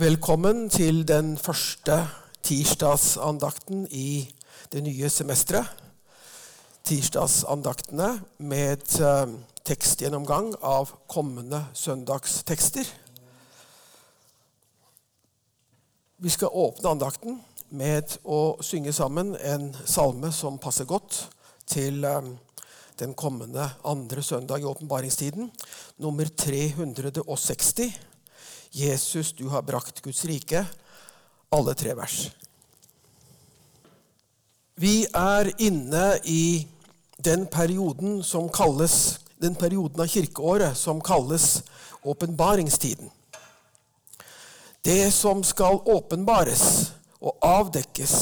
Velkommen til den første tirsdagsandakten i det nye semesteret. Tirsdagsandaktene med uh, tekstgjennomgang av kommende søndagstekster. Vi skal åpne andakten med å synge sammen en salme som passer godt til um, den kommende andre søndag i åpenbaringstiden. Nummer 360. Jesus, du har brakt Guds rike. Alle tre vers. Vi er inne i den perioden som kalles den perioden av kirkeåret som kalles åpenbaringstiden. Det som skal åpenbares og avdekkes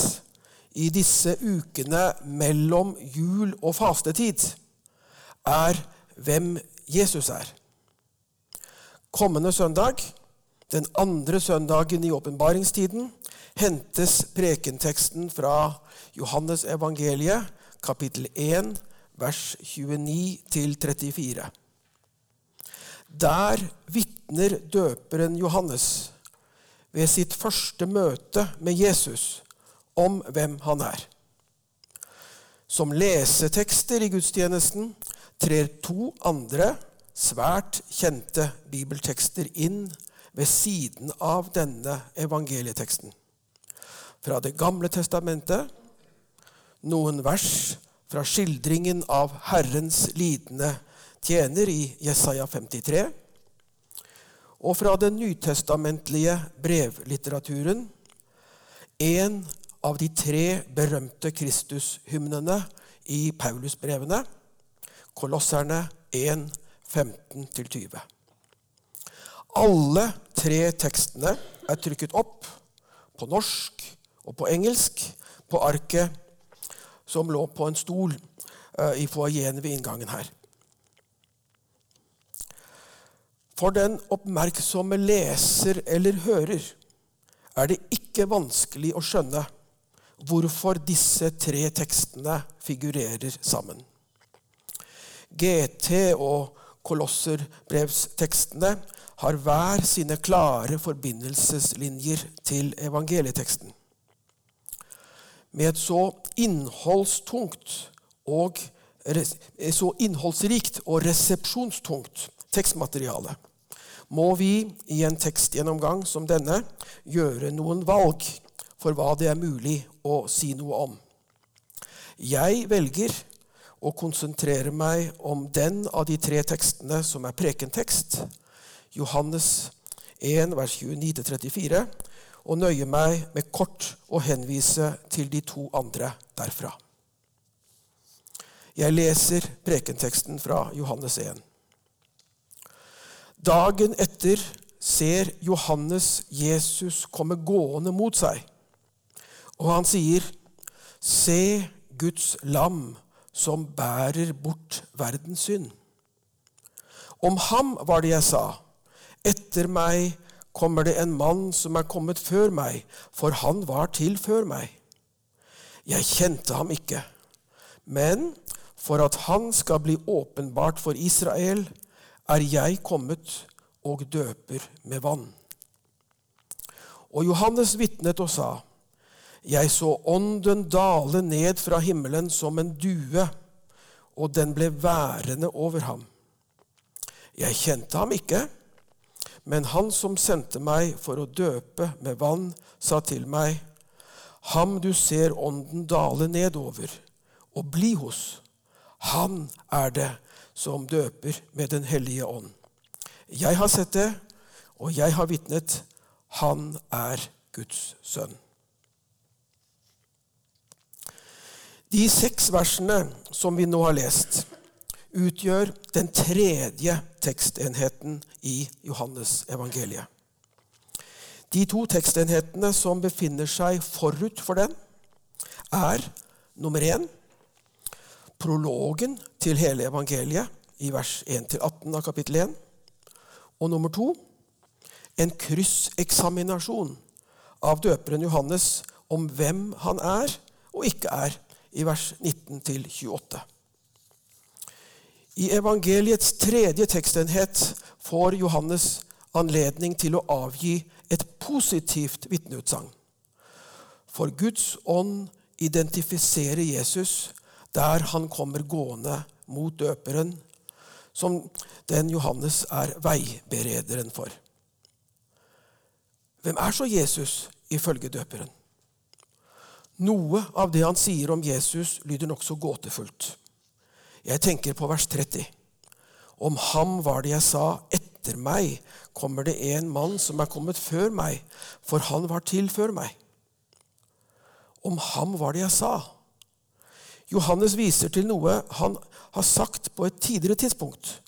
i disse ukene mellom jul og fastetid, er hvem Jesus er. Kommende søndag, den andre søndagen i åpenbaringstiden, hentes prekenteksten fra Johannes evangeliet, kapittel 1, vers 29-34. Der vitner døperen Johannes ved sitt første møte med Jesus om hvem han er. Som lesetekster i gudstjenesten trer to andre svært kjente bibeltekster inn ved siden av denne evangelieteksten. Fra Det gamle testamentet, noen vers fra skildringen av Herrens lidende tjener i Jesaja 53, og fra den nytestamentlige brevlitteraturen, en av de tre berømte Kristushymnene i Paulusbrevene, Kolosserne 1, 15-20. Alle tre tekstene er trykket opp på norsk og på engelsk på arket som lå på en stol uh, i foajeen ved inngangen her. For den oppmerksomme leser eller hører er det ikke vanskelig å skjønne hvorfor disse tre tekstene figurerer sammen. GT og Kolosserbrevstekstene har hver sine klare forbindelseslinjer til evangelieteksten. Med et så innholdstungt og så innholdsrikt og resepsjonstungt tekstmateriale må vi i en tekstgjennomgang som denne gjøre noen valg for hva det er mulig å si noe om. Jeg velger å konsentrere meg om den av de tre tekstene som er prekentekst, Johannes 1, vers 29-34, og nøye meg med kort å henvise til de to andre derfra. Jeg leser prekenteksten fra Johannes 1. Dagen etter ser Johannes Jesus komme gående mot seg, og han sier, Se Guds lam som bærer bort verdens synd. Om ham var det jeg sa, etter meg kommer det en mann som er kommet før meg, for han var til før meg. Jeg kjente ham ikke, men for at han skal bli åpenbart for Israel, er jeg kommet og døper med vann. Og Johannes vitnet og sa:" Jeg så ånden dale ned fra himmelen som en due, og den ble værende over ham. Jeg kjente ham ikke, men han som sendte meg for å døpe med vann, sa til meg, Ham du ser ånden dale nedover og bli hos, han er det som døper med Den hellige ånd. Jeg har sett det, og jeg har vitnet. Han er Guds sønn. De seks versene som vi nå har lest, utgjør den tredje tekstenheten i Johannes evangeliet. De to tekstenhetene som befinner seg forut for den, er nummer én prologen til hele evangeliet i vers 1-18 av kapittel 1. Og nummer to en krysseksaminasjon av døperen Johannes om hvem han er og ikke er, i vers 19-28. I evangeliets tredje tekstenhet får Johannes anledning til å avgi et positivt vitneutsagn. For Guds ånd identifiserer Jesus der han kommer gående mot døperen, som den Johannes er veiberederen for. Hvem er så Jesus ifølge døperen? Noe av det han sier om Jesus, lyder nokså gåtefullt. Jeg tenker på vers 30. Om ham var det jeg sa, etter meg kommer det en mann som er kommet før meg, for han var til før meg. Om ham var det jeg sa. Johannes viser til noe han har sagt på et tidligere tidspunkt,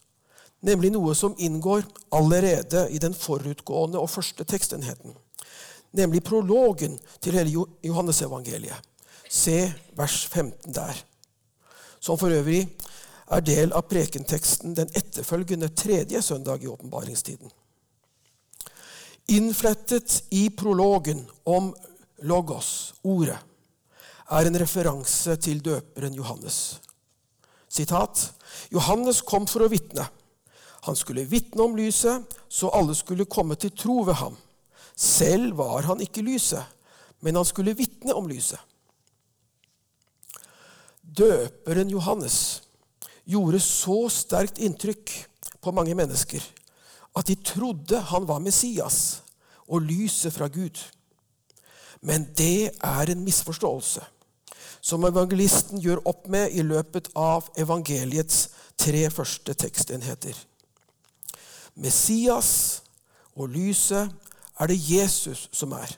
nemlig noe som inngår allerede i den forutgående og første tekstenheten nemlig prologen til hele Johannesevangeliet. Se vers 15 der, som for øvrig er del av prekenteksten den etterfølgende tredje søndag i åpenbaringstiden. Innflettet i prologen om logos, ordet, er en referanse til døperen Johannes. Sitat, Johannes kom for å vitne. Han skulle vitne om lyset, så alle skulle komme til tro ved ham. Selv var han ikke lyset, men han skulle vitne om lyset. Døperen Johannes gjorde så sterkt inntrykk på mange mennesker at de trodde han var Messias og lyset fra Gud. Men det er en misforståelse som evangelisten gjør opp med i løpet av evangeliets tre første tekstenheter. Messias og lyset er det Jesus som er.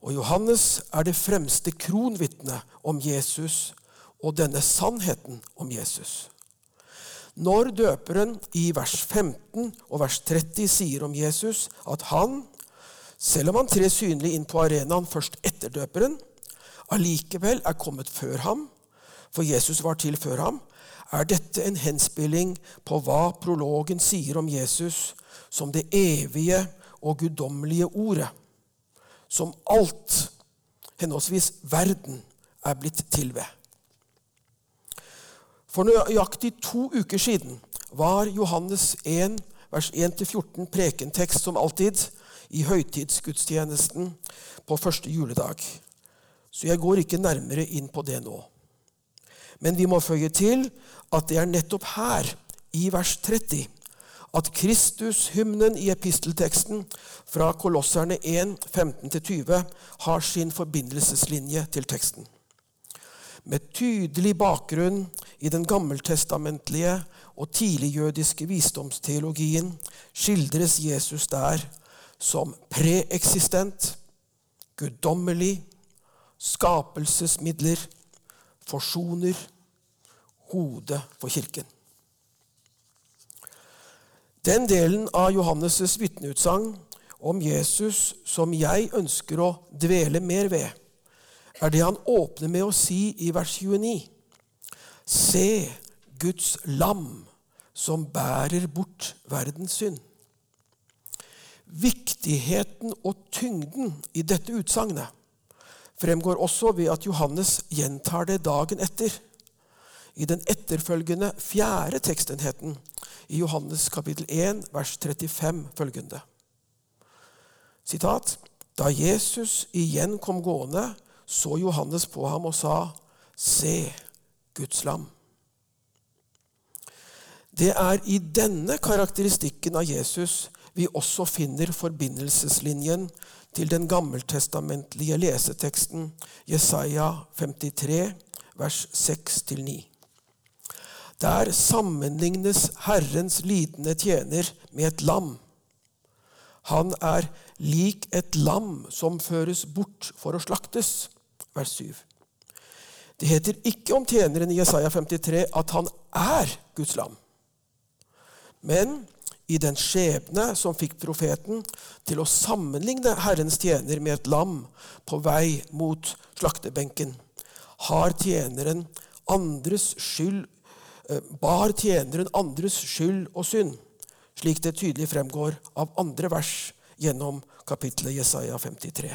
Og Johannes er det fremste kronvitnet om Jesus og denne sannheten om Jesus. Når døperen i vers 15 og vers 30 sier om Jesus at han, selv om han trer synlig inn på arenaen først etter døperen, allikevel er kommet før ham, for Jesus var til før ham, er dette en henspilling på hva prologen sier om Jesus som det evige og guddommelige ordet, som alt, henholdsvis verden, er blitt til ved. For nøyaktig to uker siden var Johannes 1, vers 1-14 prekentekst som alltid i høytidsgudstjenesten på første juledag. Så jeg går ikke nærmere inn på det nå. Men vi må føye til at det er nettopp her, i vers 30, at Kristushymnen i epistelteksten fra Kolosserne 1, 15-20 har sin forbindelseslinje til teksten. Med tydelig bakgrunn i den gammeltestamentlige og tidligjødiske visdomsteologien skildres Jesus der som preeksistent, guddommelig, skapelsesmidler, forsoner, hode for Kirken. Den delen av Johannes' vitneutsagn om Jesus som jeg ønsker å dvele mer ved, er det han åpner med å si i vers 29. Se Guds lam som bærer bort verdens synd. Viktigheten og tyngden i dette utsagnet fremgår også ved at Johannes gjentar det dagen etter. I den etterfølgende fjerde tekstenheten i Johannes kapittel 1, vers 35 følgende. Sitat, da Jesus igjen kom gående, så Johannes på ham og sa, Se Guds lam. Det er i denne karakteristikken av Jesus vi også finner forbindelseslinjen til den gammeltestamentlige leseteksten Jesaja 53, vers 6-9. Der sammenlignes Herrens lidende tjener med et lam. Han er lik et lam som føres bort for å slaktes. Vers 7. Det heter ikke om tjeneren i Jesaja 53 at han er Guds lam. Men i den skjebne som fikk profeten til å sammenligne Herrens tjener med et lam på vei mot slaktebenken, har tjeneren andres skyld Eh, bar tjeneren andres skyld og synd, slik det tydelig fremgår av andre vers gjennom kapittelet Jesaja 53.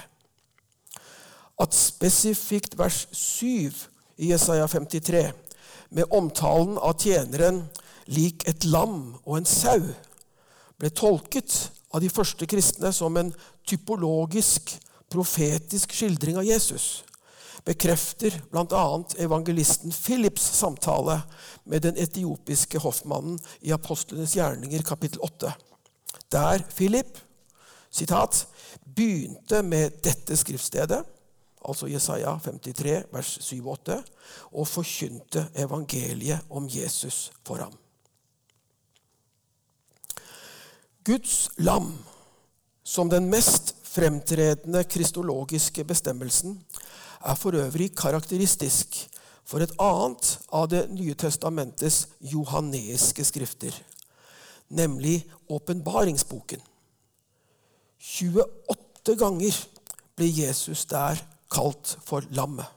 At spesifikt vers 7 i Jesaja 53, med omtalen av tjeneren lik et lam og en sau, ble tolket av de første kristne som en typologisk, profetisk skildring av Jesus, bekrefter bl.a. evangelisten Philips samtale med den etiopiske hoffmannen i Apostlenes gjerninger kapittel 8, der Philip sitat, begynte med dette skriftstedet, altså Jesaja 53, vers 7-8, og forkynte evangeliet om Jesus for ham. Guds lam som den mest fremtredende kristologiske bestemmelsen er for øvrig karakteristisk for et annet av Det nye testamentets johaneiske skrifter, nemlig åpenbaringsboken. 28 ganger blir Jesus der kalt for lammet.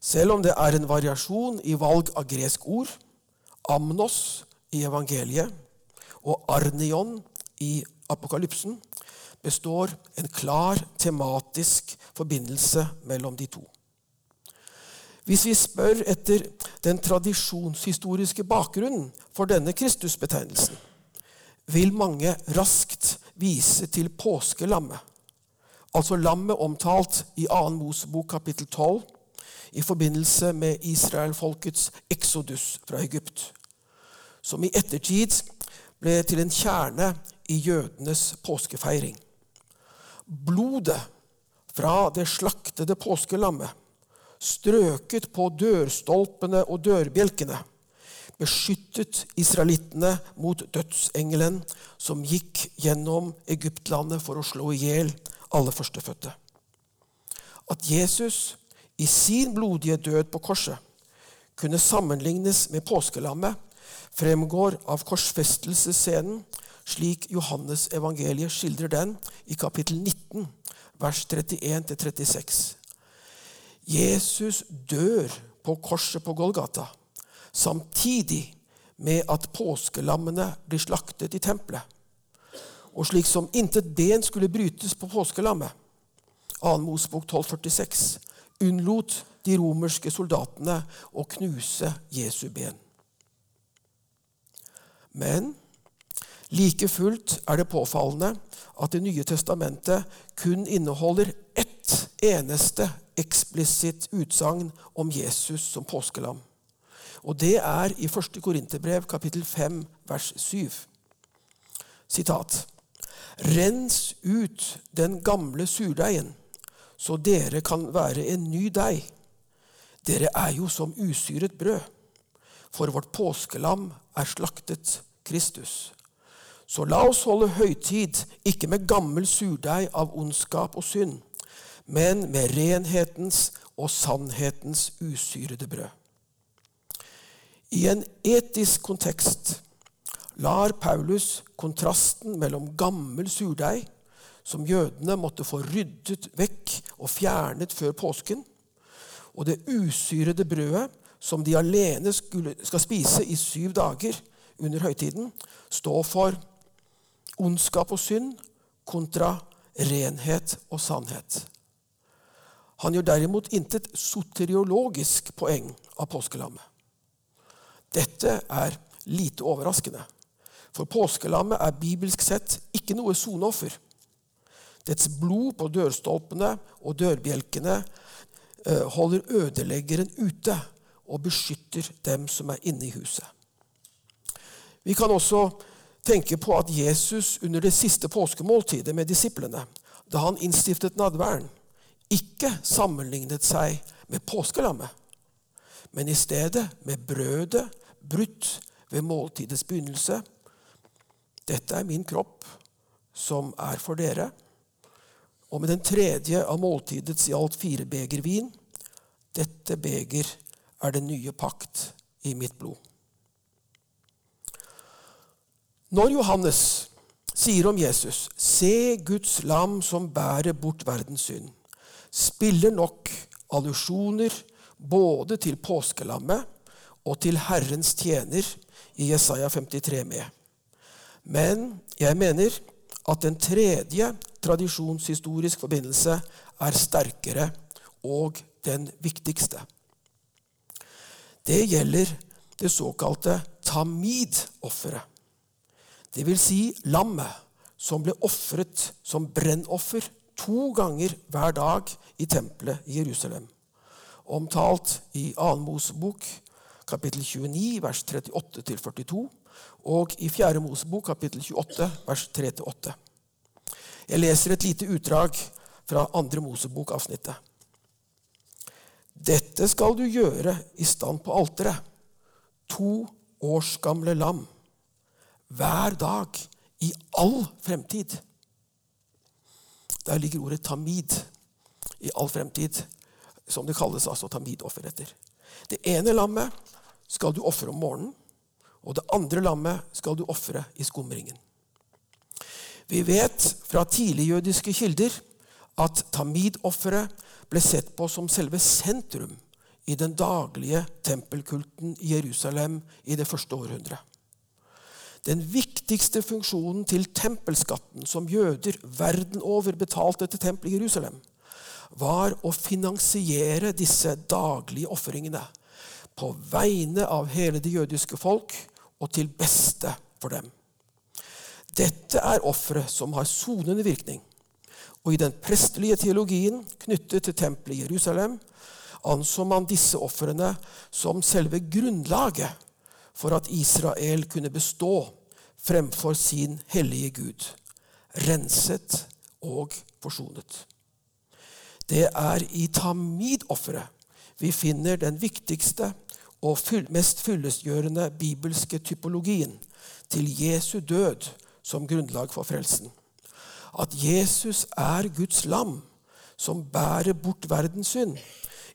Selv om det er en variasjon i valg av gresk ord, amnos i evangeliet og arnion i apokalypsen, består en klar tematisk forbindelse mellom de to. Hvis vi spør etter den tradisjonshistoriske bakgrunnen for denne Kristusbetegnelsen, vil mange raskt vise til påskelammet, altså lammet omtalt i 2. Mosebok kapittel 12 i forbindelse med israelfolkets eksodus fra Egypt, som i ettertid ble til en kjerne i jødenes påskefeiring. Blodet fra det slaktede påskelammet, strøket på dørstolpene og dørbjelkene, beskyttet israelittene mot dødsengelen som gikk gjennom Egyptlandet for å slå i hjel alle førstefødte. At Jesus i sin blodige død på korset kunne sammenlignes med påskelammet, fremgår av korsfestelsesscenen slik Johannes evangeliet skildrer den i kapittel 19, vers 31-36. Jesus dør på korset på Golgata samtidig med at påskelammene blir slaktet i tempelet. Og slik som intet ben skulle brytes på påskelammet, 2. Mosebok 1246, unnlot de romerske soldatene å knuse Jesu ben. Men like fullt er det påfallende at Det nye testamentet kun inneholder ett eneste eksplisitt utsagn om Jesus som påskelam. Og det er i 1. Korinterbrev kapittel 5 vers 7. Sitat. Rens ut den gamle surdeigen, så dere kan være en ny deig. Dere er jo som usyret brød, for vårt påskelam er slaktet Kristus. Så la oss holde høytid, ikke med gammel surdeig av ondskap og synd, men med renhetens og sannhetens usyrede brød. I en etisk kontekst lar Paulus kontrasten mellom gammel surdeig, som jødene måtte få ryddet vekk og fjernet før påsken, og det usyrede brødet som de alene skulle, skal spise i syv dager under høytiden, stå for ondskap og synd kontra renhet og sannhet. Han gjør derimot intet soteriologisk poeng av påskelammet. Dette er lite overraskende, for påskelammet er bibelsk sett ikke noe soneoffer. Dets blod på dørstolpene og dørbjelkene eh, holder ødeleggeren ute og beskytter dem som er inne i huset. Vi kan også tenke på at Jesus under det siste påskemåltidet med disiplene, da han innstiftet nadværen, ikke sammenlignet seg med påskelammet, men i stedet med brødet brutt ved måltidets begynnelse. Dette er min kropp, som er for dere. Og med den tredje av måltidets i alt fire beger vin. Dette beger er den nye pakt i mitt blod. Når Johannes sier om Jesus 'Se Guds lam som bærer bort verdens synd', spiller nok allusjoner både til påskelammet og til Herrens tjener i Jesaja 53 med. Men jeg mener at den tredje tradisjonshistorisk forbindelse er sterkere og den viktigste. Det gjelder det såkalte tamid-offeret Det vil si lammet som ble ofret som brennoffer to ganger hver dag i tempelet i Jerusalem. Omtalt i 2. Mosebok kapittel 29 vers 38-42 og i 4. Mosebok kapittel 28 vers 3-8. Jeg leser et lite utdrag fra 2. Mosebok-avsnittet. Dette skal du gjøre i stand på alteret. To års gamle lam. Hver dag i all fremtid. Der ligger ordet tamid. I all fremtid. Som det kalles altså tamidofferetter. Det ene lammet skal du ofre om morgenen. Og det andre lammet skal du ofre i skumringen. Vi vet fra tidligjødiske kilder at tamidofferet ble sett på som selve sentrum i den daglige tempelkulten i Jerusalem i det første århundret. Den viktigste funksjonen til tempelskatten som jøder verden over betalte til tempelet i Jerusalem, var å finansiere disse daglige ofringene på vegne av hele det jødiske folk og til beste for dem. Dette er offeret som har sonende virkning. Og i den prestelige teologien knyttet til tempelet i Jerusalem anså man disse ofrene som selve grunnlaget for at Israel kunne bestå fremfor sin hellige Gud, renset og forsonet. Det er i tamid-offeret vi finner den viktigste og mest fyllestgjørende bibelske typologien til Jesu død som grunnlag for frelsen. At Jesus er Guds lam som bærer bort verdens synd,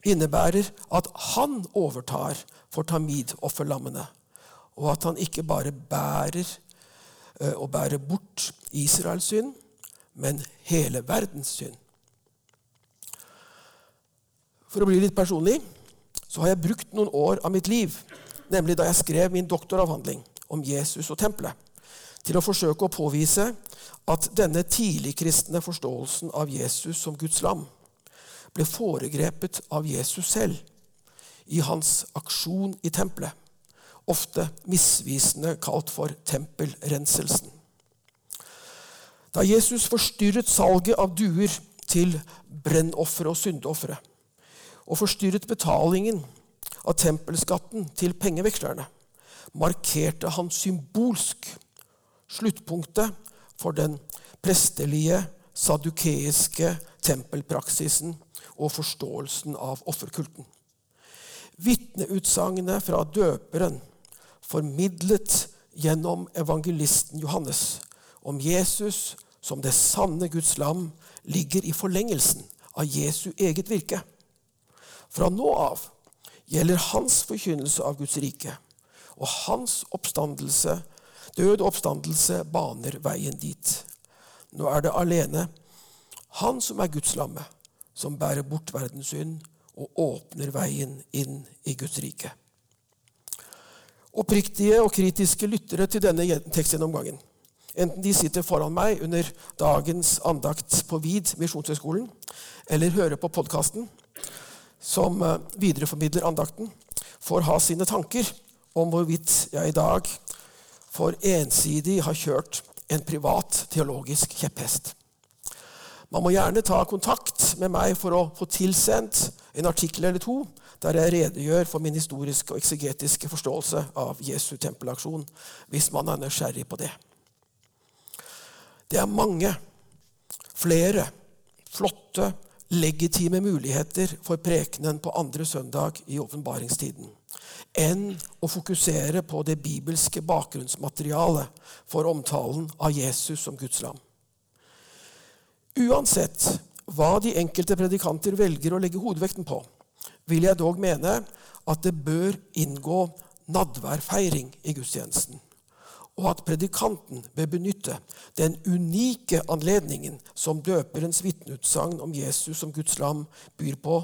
innebærer at han overtar for tamid-offerlammene, og at han ikke bare bærer eh, og bærer bort Israels synd, men hele verdens synd. For å bli litt personlig så har jeg brukt noen år av mitt liv, nemlig da jeg skrev min doktoravhandling om Jesus og tempelet, til å forsøke å påvise at denne tidligkristne forståelsen av Jesus som Guds lam ble foregrepet av Jesus selv i hans aksjon i tempelet, ofte misvisende kalt for tempelrenselsen. Da Jesus forstyrret salget av duer til brennofre og syndeofre, og forstyrret betalingen av tempelskatten til pengevekslerne, markerte han symbolsk sluttpunktet for den prestelige, sadukeiske tempelpraksisen og forståelsen av offerkulten. Vitneutsagnet fra døperen, formidlet gjennom evangelisten Johannes, om Jesus som det sanne Guds lam, ligger i forlengelsen av Jesu eget virke. Fra nå av gjelder hans forkynnelse av Guds rike, og hans oppstandelse, død oppstandelse baner veien dit. Nå er det alene han som er Guds lamme, som bærer bort verdens synd og åpner veien inn i Guds rike. Oppriktige og kritiske lyttere til denne tekstgjennomgangen, enten de sitter foran meg under dagens andakt på VID misjonshøgskolen, eller hører på podkasten, som eh, videreformidler andakten, får ha sine tanker om hvorvidt jeg i dag for ensidig har kjørt en privat teologisk kjepphest. Man må gjerne ta kontakt med meg for å få tilsendt en artikkel eller to der jeg redegjør for min historiske og eksegetiske forståelse av Jesu tempelaksjon, hvis man er nysgjerrig på det. Det er mange, flere, flotte legitime muligheter for prekenen på andre søndag i åpenbaringstiden enn å fokusere på det bibelske bakgrunnsmaterialet for omtalen av Jesus som Guds lam. Uansett hva de enkelte predikanter velger å legge hovedvekten på, vil jeg dog mene at det bør inngå nadværfeiring i gudstjenesten og at predikanten bør benytte den unike anledningen som døperens vitneutsagn om Jesus som Guds lam byr på,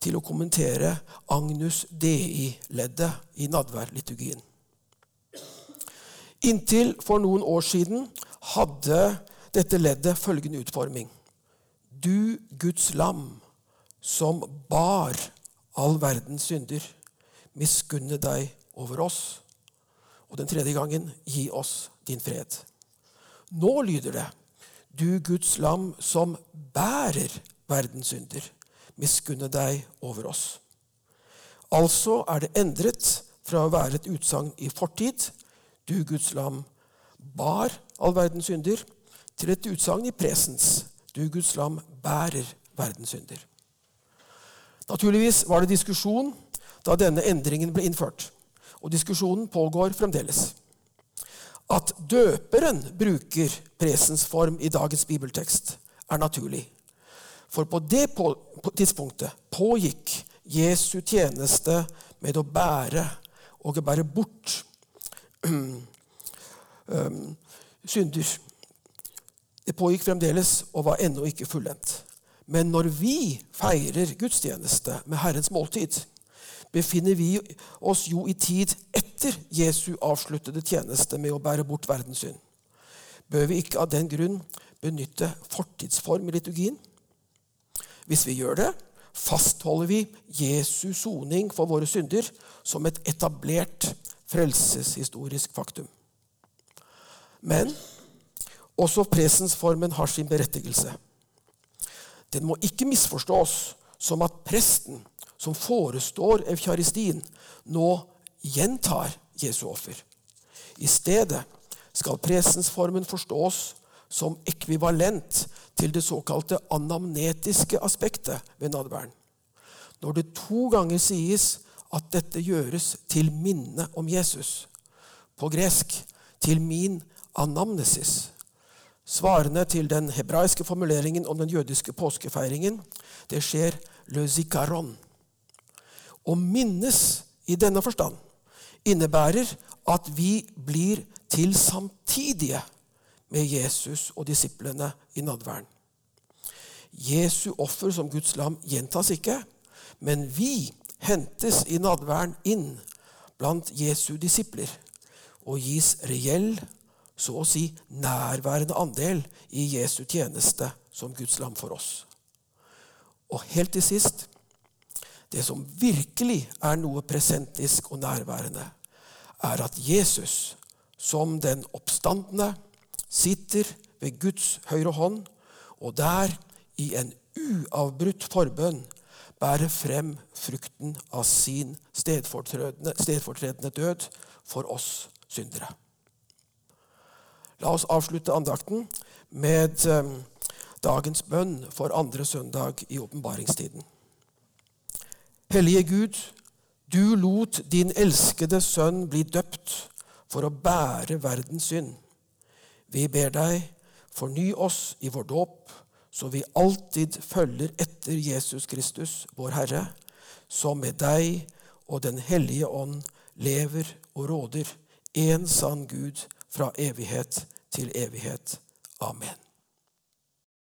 til å kommentere Agnus Dei-leddet i nadværliturgien. Inntil for noen år siden hadde dette leddet følgende utforming. Du Guds lam, som bar all verdens synder, miskunne deg over oss Og den tredje gangen, gi oss din fred. Nå lyder det, du Guds lam som bærer verdens synder, miskunne deg over oss. Altså er det endret fra å være et utsagn i fortid, du Guds lam bar all verdens synder, til et utsagn i presens, du Guds lam bærer verdens synder. Naturligvis var det diskusjon da denne endringen ble innført. Og diskusjonen pågår fremdeles. At døperen bruker presens form i dagens bibeltekst, er naturlig. For på det tidspunktet pågikk Jesu tjeneste med å bære og å bære bort um, synder. Det pågikk fremdeles og var ennå ikke fullendt. Men når vi feirer gudstjeneste med Herrens måltid, befinner vi oss jo i tid etter Jesu avsluttede tjeneste med å bære bort verdens synd. Bør vi ikke av den grunn benytte fortidsform i liturgien? Hvis vi gjør det, fastholder vi Jesu soning for våre synder som et etablert frelseshistorisk faktum. Men også presensformen har sin berettigelse. Den må ikke misforstås som at presten som forestår eukaristien, nå gjentar Jesu offer. I stedet skal presensformen forstås som ekvivalent til det såkalte anamnetiske aspektet ved nadværen. Når det to ganger sies at dette gjøres til minne om Jesus, på gresk til min anamnesis, svarende til den hebraiske formuleringen om den jødiske påskefeiringen, det skjer le zikaron. Å minnes i denne forstand innebærer at vi blir til samtidige med Jesus og disiplene i nadværen. Jesu offer som Guds lam gjentas ikke, men vi hentes i nadværen inn blant Jesu disipler og gis reell, så å si nærværende andel i Jesu tjeneste som Guds lam for oss. Og helt til sist det som virkelig er noe presentisk og nærværende, er at Jesus, som den oppstandende, sitter ved Guds høyre hånd, og der, i en uavbrutt forbønn, bærer frem frukten av sin stedfortredende, stedfortredende død for oss syndere. La oss avslutte andakten med eh, dagens bønn for andre søndag i åpenbaringstiden. Hellige Gud, du lot din elskede sønn bli døpt for å bære verdens synd. Vi ber deg, forny oss i vår dåp, så vi alltid følger etter Jesus Kristus, vår Herre, som med deg og Den hellige ånd lever og råder, en sann Gud fra evighet til evighet. Amen.